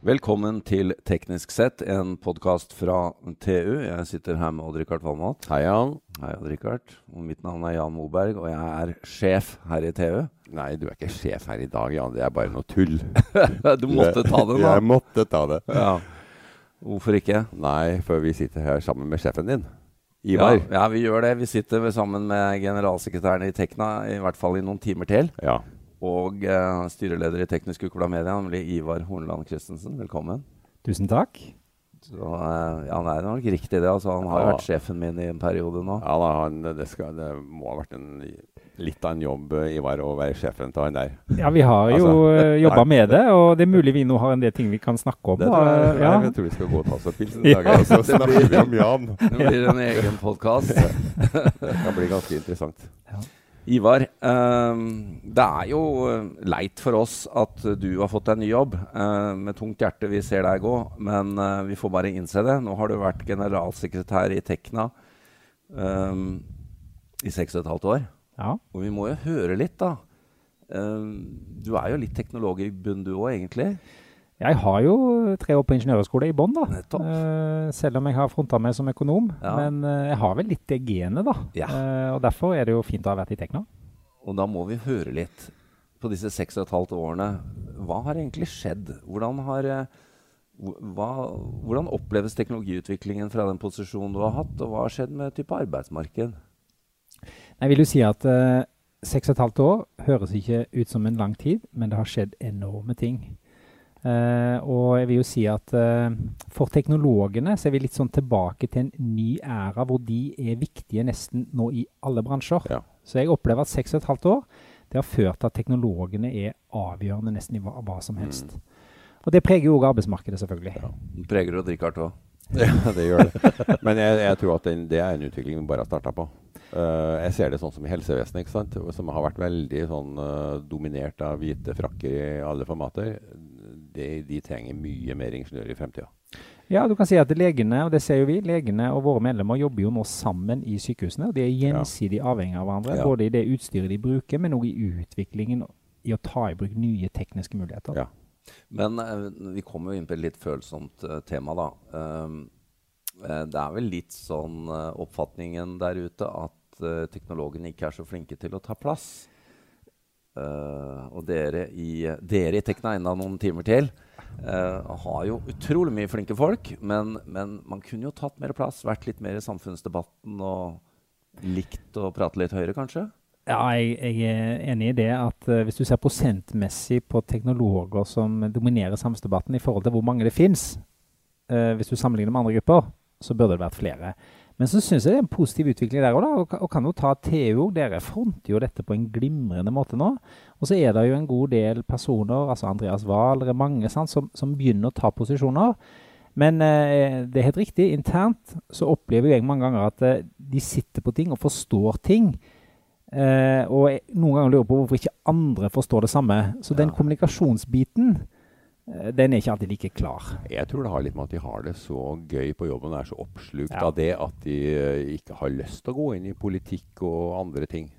Velkommen til Teknisk sett, en podkast fra TU. Jeg sitter her med Odd-Rikard Valmot. Hei, Jan. Hei, Odd-Rikard. Mitt navn er Jan Moberg, og jeg er sjef her i TU. Nei, du er ikke sjef her i dag, Jan. Det er bare noe tull. du måtte ta det, da. Jeg måtte ta det. Ja. Hvorfor ikke? Nei, for vi sitter her sammen med sjefen din. Ivar. Ja, ja, vi gjør det. Vi sitter sammen med generalsekretæren i Tekna i hvert fall i noen timer til. Ja. Og eh, styreleder i Teknisk Ukeblad Media, nemlig Ivar Hornland Christensen. Velkommen. Tusen takk. Så, eh, ja, det er nok riktig, det. Altså, han har Ja. vært sjefen min i en periode nå. Ja, da, han, det, skal, det må ha vært en, litt av en jobb, eh, Ivar, å være sjefen til han der. Ja, vi har jo Altså, uh, jobba med det, og det er mulig vi nå har en del ting vi kan snakke om. Det tror jeg, ja. jeg tror vi skal gå og ta oss en pils en Ja, dag, og så snakker vi om Jan. Det blir en egen podkast. Det kan bli ganske interessant. Ivar, eh, det er jo eh, leit for oss at du har fått deg en ny jobb. Eh, med tungt hjerte vi ser deg gå, men eh, vi får bare innse det. Nå har du vært generalsekretær i Tekna eh, i seks og et halvt år. Ja. Og vi må jo høre litt, da. Eh, du er jo litt teknolog i bunn, du òg, egentlig. Jeg har jo tre år på ingeniørhøgskole i Bonn, da. Nettopp. Eh, selv om jeg har fronta meg som økonom. Ja. Men eh, jeg har vel litt det genet, da. Ja. Eh, og derfor er det jo fint å ha vært i Tekna. Og da må vi høre litt på disse seks og et halvt årene. Hva har egentlig skjedd? Hvordan, har, hva, hvordan oppleves teknologiutviklingen fra den posisjonen du har hatt, og hva har skjedd med type arbeidsmarked? Jeg vil jo si at seks og et halvt år høres ikke ut som en lang tid, men det har skjedd enorme ting. Eh, og jeg vil jo si at uh, for teknologene så er vi litt sånn tilbake til en ny æra hvor de er viktige nesten nå i alle bransjer. Ja. Så jeg opplever at seks og et halvt år det har ført til at teknologene er avgjørende nesten i hva, hva som helst. Og det preger jo òg arbeidsmarkedet, selvfølgelig. Den preger og drikker òg. Ja, det gjør det. Men jeg, jeg tror at den, det er en utvikling vi bare har starta på. Uh, jeg ser det sånn som i helsevesenet, ikke sant? som har vært veldig sånn, uh, dominert av hvite frakker i alle formater. De, de trenger mye mer ingeniører i fremtida. Ja, du kan si at legene, og det ser jo vi, legene og våre medlemmer jobber jo nå sammen i sykehusene. og De er gjensidig avhengig av hverandre, Ja. både i det utstyret de bruker, men òg i utviklingen i å ta i bruk nye tekniske muligheter. Ja. Men eh, vi kommer jo inn på et litt følsomt eh, tema, da. Um, eh, det er vel litt sånn eh, oppfatningen der ute at eh, teknologene ikke er så flinke til å ta plass. Eh, og dere i, dere i Tekna enda noen timer til Uh, har jo utrolig mye flinke folk, men, men man kunne jo tatt mer plass, vært litt mer i samfunnsdebatten og likt å prate litt høyere, kanskje? Ja, jeg, jeg er enig i det at uh, hvis du ser prosentmessig på teknologer som dominerer samfunnsdebatten i forhold til hvor mange det fins, hvis du sammenligner med andre grupper, så burde det vært flere. Men så syns jeg det er en positiv utvikling der òg, og, og kan jo ta TU. Dere fronter jo dette på en glimrende måte nå. Og så er det jo en god del personer, altså Andreas Wahl, det er mange sant, som, som begynner å ta posisjoner. Men eh, det er helt riktig, internt så opplever jeg mange ganger at eh, de sitter på ting og forstår ting. Eh, og jeg noen ganger lurer på hvorfor ikke andre forstår det samme. Så den kommunikasjonsbiten, den er ikke alltid like klar. Jeg tror det har litt med at de har det så gøy på jobben og er så oppslukt Ja. av det at de eh, ikke har lyst til å gå inn i politikk og andre ting.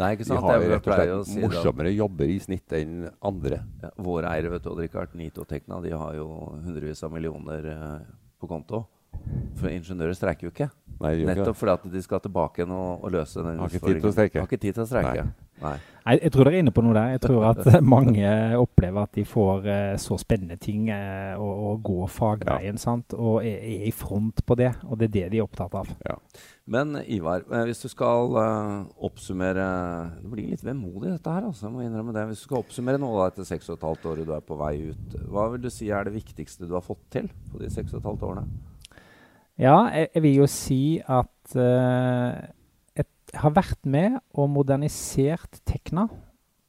Nei, ikke sant? De har rett og slett si det morsommere jobber i snitt enn andre. Ja, våre eiere, vet du, Odd-Rikard, Nito Tekna, de har jo hundrevis av millioner eh, på konto. For ingeniører streiker jo ikke. Nei, de gjør ikke Nettopp fordi at de skal tilbake igjen og, og løse den streike. Har ikke tid til å streike. Nei. Nei, jeg tror dere er inne på noe der. Jeg tror at eh, mange opplever at de får eh, så spennende ting og, å, å gå fagveien, sant? og er, er i front på det. Og det er det de er opptatt av. Ja. Men Ivar, eh, hvis du skal oppsummere Det blir litt vemodig dette her, altså. Jeg må innrømme det. Hvis du skal oppsummere noe etter seks og et halvt året du er på vei ut, hva vil du si er det viktigste du har fått til på de seks og et halvt årene? Ja, jeg, jeg vil jo si at jeg har vært med og modernisert Tekna,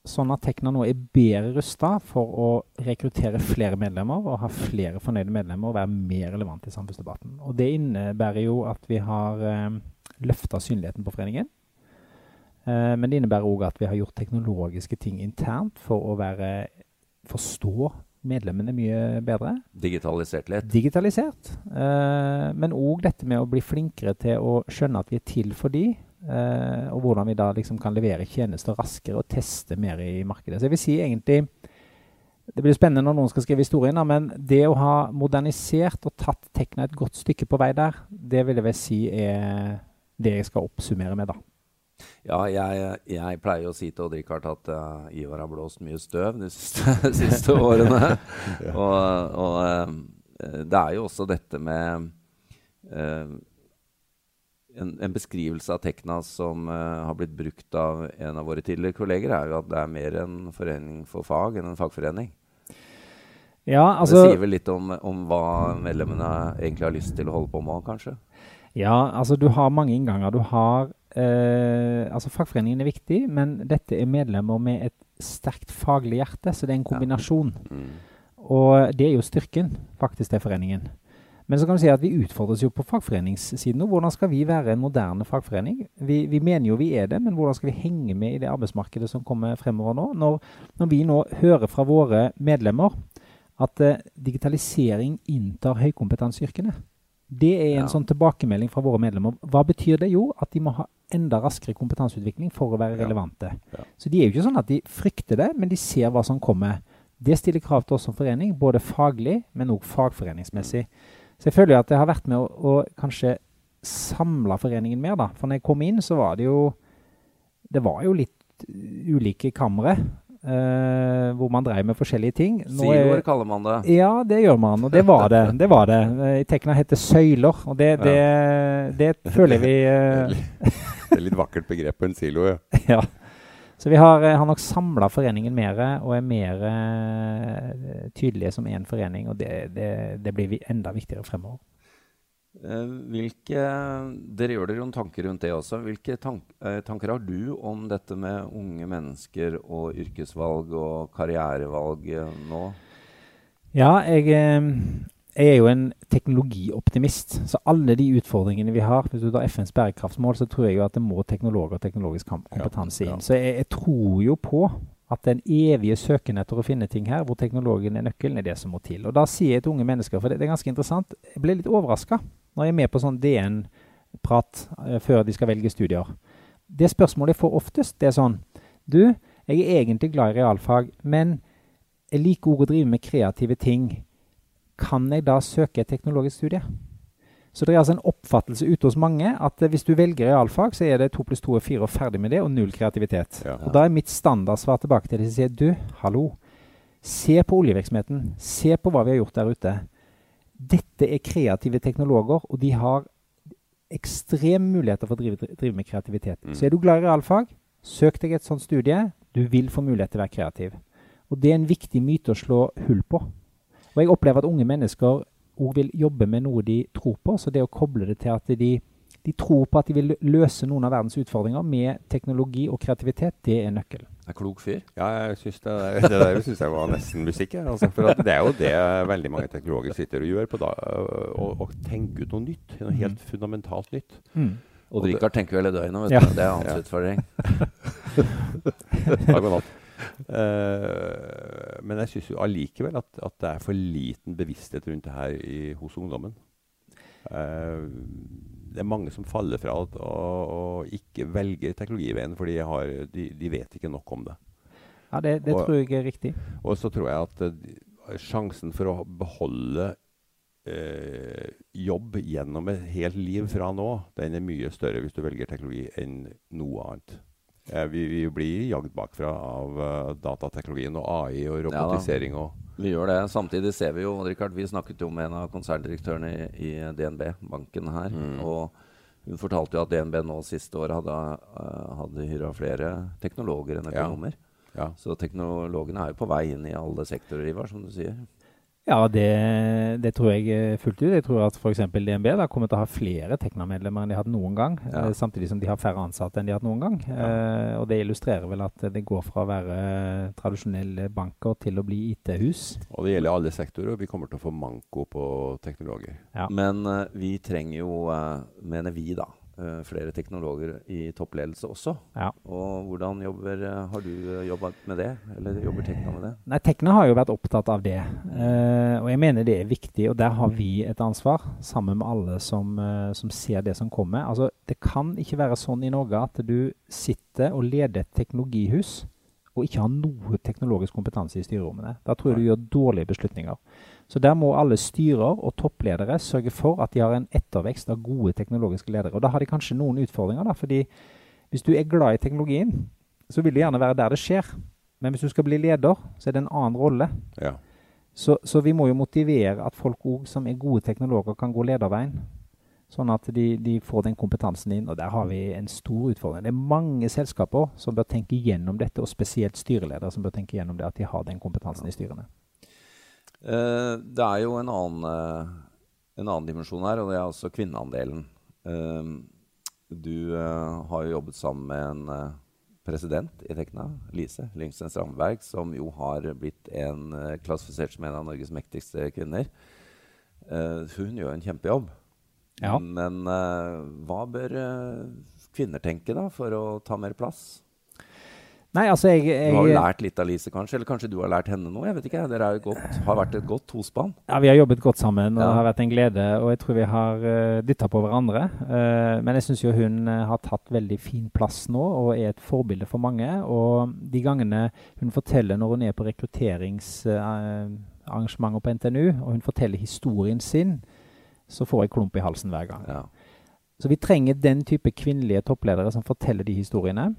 sånn at Tekna nå er bedre rusta for å rekruttere flere medlemmer og ha flere fornøyde medlemmer og være mer relevant i samfunnsdebatten. Og Det innebærer jo at vi har eh, løfta synligheten på foreningen. Eh, men det innebærer òg at vi har gjort teknologiske ting internt for å være, forstå medlemmene mye bedre. Digitalisert litt? Digitalisert. Eh, men òg dette med å bli flinkere til å skjønne at vi er til for de, eh, og hvordan vi da liksom kan levere tjenester raskere og teste mer i markedet. Så jeg vil si egentlig Det blir spennende når noen skal skrive historien, da, men det å ha modernisert og tatt Tekna et godt stykke på vei der, det vil jeg vel si er det jeg skal oppsummere med, da. Ja, jeg, jeg pleier å si til Odd Rikard at uh, Ivar har blåst mye støv de siste, siste årene. ja. Og, og uh, det er jo også dette med uh, en, en, beskrivelse av Tekna som uh, har blitt brukt av en av våre tidligere kolleger, er jo at det er mer en forening for fag enn en fagforening. Ja, altså, det sier vel litt om, om, hva medlemmene egentlig har lyst til å holde på med, kanskje? Ja, altså du har mange innganger. Du har uh, Altså fagforeningen er viktig, men dette er medlemmer med et sterkt faglig hjerte, så det er en kombinasjon. Ja. Mm. Og det er jo styrken faktisk til foreningen. Men så kan du si at vi utfordres jo på fagforeningssiden nå. Hvordan skal vi være en moderne fagforening? Vi, vi, mener jo vi er det, men hvordan skal vi henge med i det arbeidsmarkedet som kommer fremover nå? Når, når vi nå hører fra våre medlemmer at uh, digitalisering inntar høykompetanseyrkene. Det er en ja. sånn tilbakemelding fra våre medlemmer. Hva betyr det? Jo, at de må ha enda raskere kompetanseutvikling for å være relevante. Ja. Ja. Så de er jo ikke sånn at de frykter det, men de ser hva som kommer. Det stiller krav til oss som forening, både faglig, men òg fagforeningsmessig. Mm. Så jeg føler jo at jeg har vært med å, å kanskje samle foreningen mer, da. For når jeg kom inn, så var det jo Det var jo litt ulike kamre. Uh, hvor man dreier med forskjellige ting. Siloer kaller man det. Ja, det gjør man. Og det var det. det, var det. I Tekna heter søyler, og det, det, ja. det føler vi uh, Det er litt vakkert begrep på en silo, ja. ja. Så vi har, har nok samla foreningen mer og er mer uh, tydelige som én forening. Og det, det, det, blir enda viktigere fremover. Uh, hvilke, dere gjør dere noen tanker rundt det også. Hvilke tank, tanker har du om dette med unge mennesker og yrkesvalg og karrierevalg nå? Ja, jeg, jeg er jo en teknologioptimist. Så alle de utfordringene vi har, hvis du tar FNs bærekraftsmål, så tror jeg jo at det må teknologer og teknologisk kompetanse inn. Ja, ja. Så jeg, jeg, tror jo på at den evige søken etter å finne ting her, hvor teknologien er nøkkelen, er det som må til. Og da sier jeg til unge mennesker, for det, det er ganske interessant, jeg ble litt overraska når jeg er med på sånn DN-prat eh, før de skal velge studier. Det spørsmålet jeg får oftest, det er sånn Du, jeg er egentlig glad i realfag, men jeg liker òg å drive med kreative ting kan jeg da søke et teknologisk studie? Så det er altså en oppfattelse ute hos mange at eh, hvis du velger realfag, så er det to pluss to er fire og ferdig med det, og null kreativitet. Ja. Og Da er mitt standardsvar tilbake til de som sier du, hallo, se på oljevirksomheten. Se på hva vi har gjort der ute. Dette er kreative teknologer, og de har ekstreme muligheter for å drive, drive med kreativitet. Mm. Så er du glad i realfag, søk deg et sånt studie. Du vil få mulighet til å være kreativ. Og det er en viktig myte å slå hull på. Og jeg opplever at unge mennesker òg vil jobbe med noe de tror på. Så det å koble det til at de, de tror på at de vil løse noen av verdens utfordringer med teknologi og kreativitet, det er nøkkelen. Er klok fyr? Ja, jeg synes det, det, det der syns jeg var nesten musikk. Altså, for det er jo det veldig mange teknologer sitter og gjør, på da, og, og tenker ut noe nytt. Noe helt mm. fundamentalt nytt. Mm. Og Rikard tenker jo hele døgnet, vet ja. du. Det er hans ja. utfordring. Takk og natt. Uh, men jeg syns allikevel at, at, det er for liten bevissthet rundt det her i, hos ungdommen. Uh, det er mange som faller fra og, og ikke velger teknologiveien fordi de, de, de, vet ikke nok om det. Ja, Det, det og, tror jeg er riktig. Og så tror jeg at uh, sjansen for å beholde jobb gjennom et helt liv fra nå, den er mye større hvis du velger teknologi enn noe annet. Eh, vi, vi, blir jagd bakfra av uh, datateknologien og AI og robotisering. Ja, vi gjør det. Samtidig ser vi jo Richard, Vi snakket jo med en av konserndirektørene i, i DNB, banken her. Mm. og hun fortalte jo at DNB nå siste år hadde, uh, hadde hyra flere teknologer enn økonomer. Ja. Ja. Så teknologene er jo på vei inn i alle sektorer, Ivar, som du sier. Ja, det, det, tror jeg eh, fullt ut. Jeg tror at f.eks. DNB da kommer til å ha flere Tekna-medlemmer enn de har hatt noen gang. Ja. Eh, samtidig som de har færre ansatte enn de har hatt noen gang. Ja. Eh, og Det illustrerer vel at det går fra å være tradisjonelle banker til å bli IT-hus. Og Det gjelder alle sektorer. og Vi kommer til å få manko på teknologer. Ja. Men uh, vi trenger jo, uh, mener vi da, Uh, flere teknologer i toppledelse også. Ja. Og Hvordan jobber, uh, har du uh, eh, jobba med det? Eller jobber Tekna med det? Nei, Tekna har jo vært opptatt av det. og jeg mener det er viktig, og der har vi et ansvar, sammen med alle som, som, ser det som kommer. Altså, Det kan ikke være sånn i Norge at du sitter og leder et teknologihus, og ikke har noe teknologisk kompetanse i styrerommene. Da tror jeg du gjør dårlige beslutninger. Så der må alle styrer og toppledere sørge for at de har en ettervekst av gode teknologiske ledere. Og da har de kanskje noen utfordringer, da, fordi hvis du er glad i teknologien, så vil du gjerne være der det skjer. Men hvis du skal bli leder, så er det en annen rolle. Ja. Så, så vi må jo motivere at folk òg som er gode teknologer, kan gå lederveien. Sånn at de, de, får den kompetansen inn. Og der har vi en stor utfordring. Det er mange selskaper som bør tenke gjennom dette, og spesielt styreledere som bør tenke gjennom det, at de har den kompetansen i styrene. Uh, det er jo en annen, uh, en annen dimensjon her, og det er altså kvinneandelen. Uh, du har jo jobbet sammen med en president i Tekna, Lise Lyngsten Strandberg, som jo har blitt en, klassifisert som en av Norges mektigste kvinner. hun gjør en kjempejobb. Ja. Men hva bør kvinner tenke da, for å ta mer plass? Nei, altså jeg, jeg, Du har jo lært litt av Lise, kanskje? Eller kanskje du har lært henne noe? Jeg vet ikke. Dere godt, har vært et godt tospann. Ja, Vi har jobbet godt sammen, og Ja. det har vært en glede. Og jeg tror vi har uh, dytta på hverandre. Uh, men jeg syns jo hun eh, har tatt veldig fin plass nå, og er et forbilde for mange. Og de gangene hun forteller når hun er på rekrutteringsarrangementer på NTNU, og hun forteller historien sin, så får jeg klump i halsen hver gang. Ja. Så vi trenger den type kvinnelige toppledere som forteller de historiene.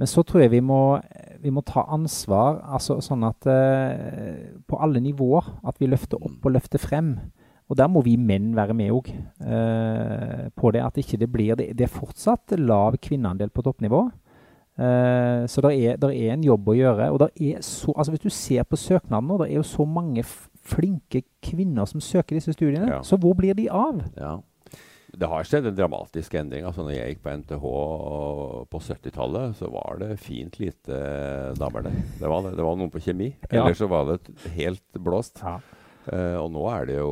Men så tror jeg vi må, vi må ta ansvar, altså sånn at eh, på alle nivåer, at vi løfter opp og løfter frem. Og der må vi menn være med òg eh, på det. At ikke det blir Det, det er fortsatt lav kvinneandel på toppnivå. Eh, så det er, er en jobb å gjøre. Og der er så, altså hvis du ser på søknaden nå, det er jo så mange flinke kvinner som søker disse studiene. Ja. Så hvor blir de av? ja. Det har skjedd en dramatisk endring. altså når jeg gikk på NTH på 70-tallet, så var det fint lite damer der. Det var, det. det var noen på kjemi. Ellers så var det helt blåst. Ja. Uh, og nå er det jo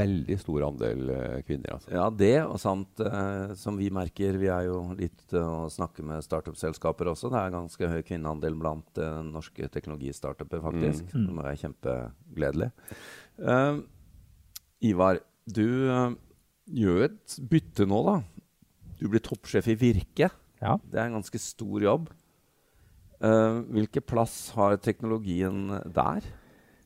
veldig stor andel eh, kvinner. altså. Ja, det, og samt eh, som vi merker Vi er jo litt eh, å snakke med startup-selskaper også. Det er ganske høy kvinneandel blant eh, norske teknologistartuper, faktisk. Mm. Det må være kjempegledelig. Uh, Ivar, du uh, gjør et bytte nå, da. Du blir toppsjef i Virke. Ja. Det er en ganske stor jobb. Uh, hvilken plass har teknologien der?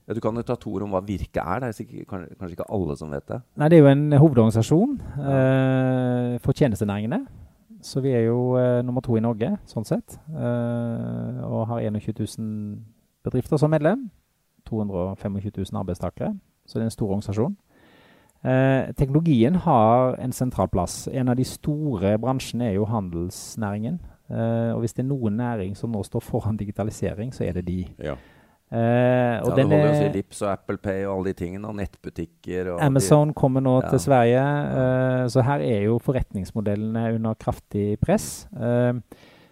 Ja, du kan jo ta to ord om hva Virke er. Det er sikkert, kanskje, ikke alle som vet det. Nei, det er jo en hovedorganisasjon eh, for tjenestenæringene. Så vi er jo eh, nummer to i Norge, sånn sett. Eh, og har 21 000 bedrifter som medlem. 225 000 arbeidstakere. Så det er en stor organisasjon. Eh, teknologien har en sentral plass. En av de store bransjene er jo handelsnæringen. Eh, og hvis det er noen næring som nå står foran digitalisering, så er det de. Ja. Eh, og ja, det holder jo å si Lips og Apple Pay og alle de tingene, og nettbutikker og Amazon kommer nå Ja. til Sverige, eh, så her er jo forretningsmodellene under kraftig press. Eh,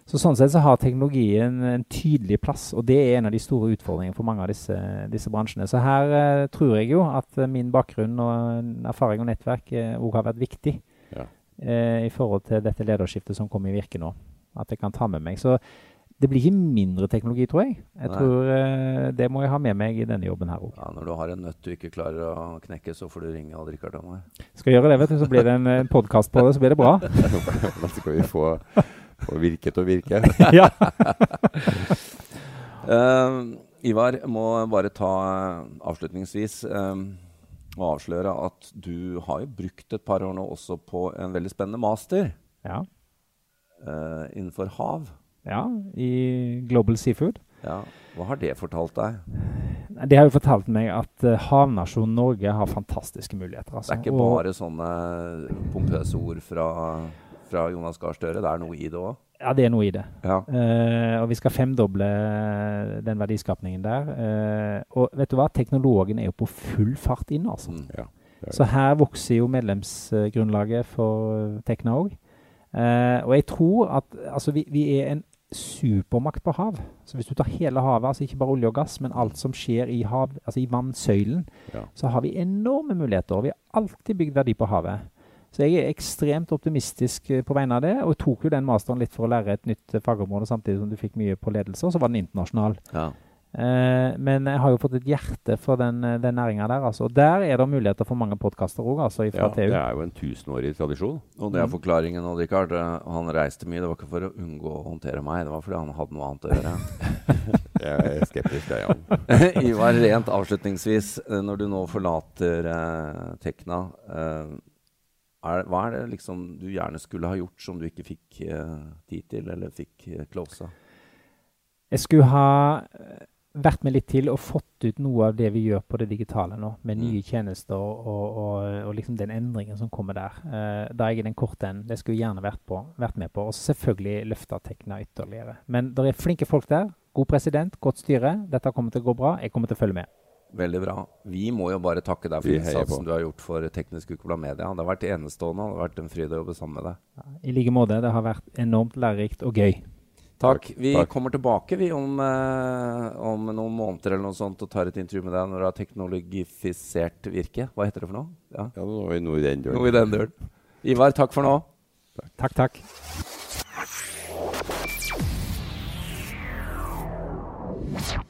så Sånn sett så har teknologien en tydelig plass, og det er en av de store utfordringene for mange av disse, disse bransjene. Så her eh, tror jeg jo at eh, min bakgrunn og erfaring og nettverk òg har vært viktig Ja. eh, i forhold til dette lederskiftet som kommer i virke nå. At jeg kan ta med meg. Så det blir ikke mindre teknologi, tror jeg. Jeg Nei. tror uh, Det må jeg ha med meg i denne jobben her òg. Ja, Når du har en nøtt du ikke klarer å knekke, så får du ringe Odd Rikard Hamar. Skal gjøre det, vet du, så blir det en, en podkast på det, så blir det bra. Da skal vi få, få virke til å virke. ja. uh, Ivar, må bare ta eh, avslutningsvis eh, og avsløre at du har jo brukt et par år nå også på en veldig spennende master ja. uh, innenfor hav. Ja, i Global Seafood. Ja. Hva har det fortalt deg? Det har jo fortalt meg at uh, havnasjonen Norge har fantastiske muligheter. Altså. Det er ikke Og- bare sånne pompøse ord fra, fra Jonas Gahr Støre. Det er noe i det òg. Ja, det er noe i det. Ja. Uh, og vi skal femdoble den verdiskapningen der. Uh, og vet du hva? Teknologen er jo på full fart inn, altså. Mm. Ja. Så her vokser jo medlemsgrunnlaget for Tekna òg. Uh, og jeg tror at altså, vi, vi er en supermakt på hav. Så hvis du tar hele havet, altså ikke bare olje og gass, men alt som skjer i, hav, altså i vannsøylen, Ja. så har vi enorme muligheter. Vi har alltid bygd verdi på havet. Så jeg er ekstremt optimistisk eh, på vegne av det. Og tok jo den masteren litt for å lære et nytt eh, fagområde, samtidig som du fikk mye på ledelse. Og så var den internasjonal. Ja. Eh, men jeg har jo fått et hjerte for den, eh, den næringa der. Altså. Og der er det muligheter for mange podkaster òg, altså, Ja, TU. det er jo en tusenårig tradisjon. Og det er Mm. forklaringen. Og Rikard. Eh, Han reiste mye. Det var ikke for å unngå å håndtere meg, det var fordi han hadde noe annet å gjøre. Jeg er skeptisk, jeg, Jan. Ivar, rent avslutningsvis, når du nå forlater eh, Tekna, eh, er, hva er det liksom du gjerne skulle ha gjort som du ikke fikk eh, tid til, eller fikk eh, closa? Jeg skulle ha vært med litt til og fått ut noe av det vi gjør på det digitale nå, med Mm. nye tjenester og, og, og liksom den endringen som kommer der. Uh, da er jeg i den korte enden. Det skulle jeg gjerne vært, på, vært med på. Og selvfølgelig løfta Tekna ytterligere. Men det er flinke folk der. God president, godt styre. Dette kommer til å gå bra. Jeg kommer til å følge med. Veldig bra. Vi må jo bare takke deg for innsatsen du har gjort for Teknisk Ukeblad Media. Det har vært enestående. Det har vært en fryd å jobbe sammen med deg. I like måte. Det har vært enormt lærerikt og gøy. Takk. Takk. Vi Takk. kommer tilbake vi om, eh, om noen måneder eller noe sånt og tar et intervju med deg når du har teknologifisert virke. Hva heter det for noe? Ja. Ja, nå er vi noe i den døren. Noe i den døren. Ivar, takk for nå. Takk, takk. you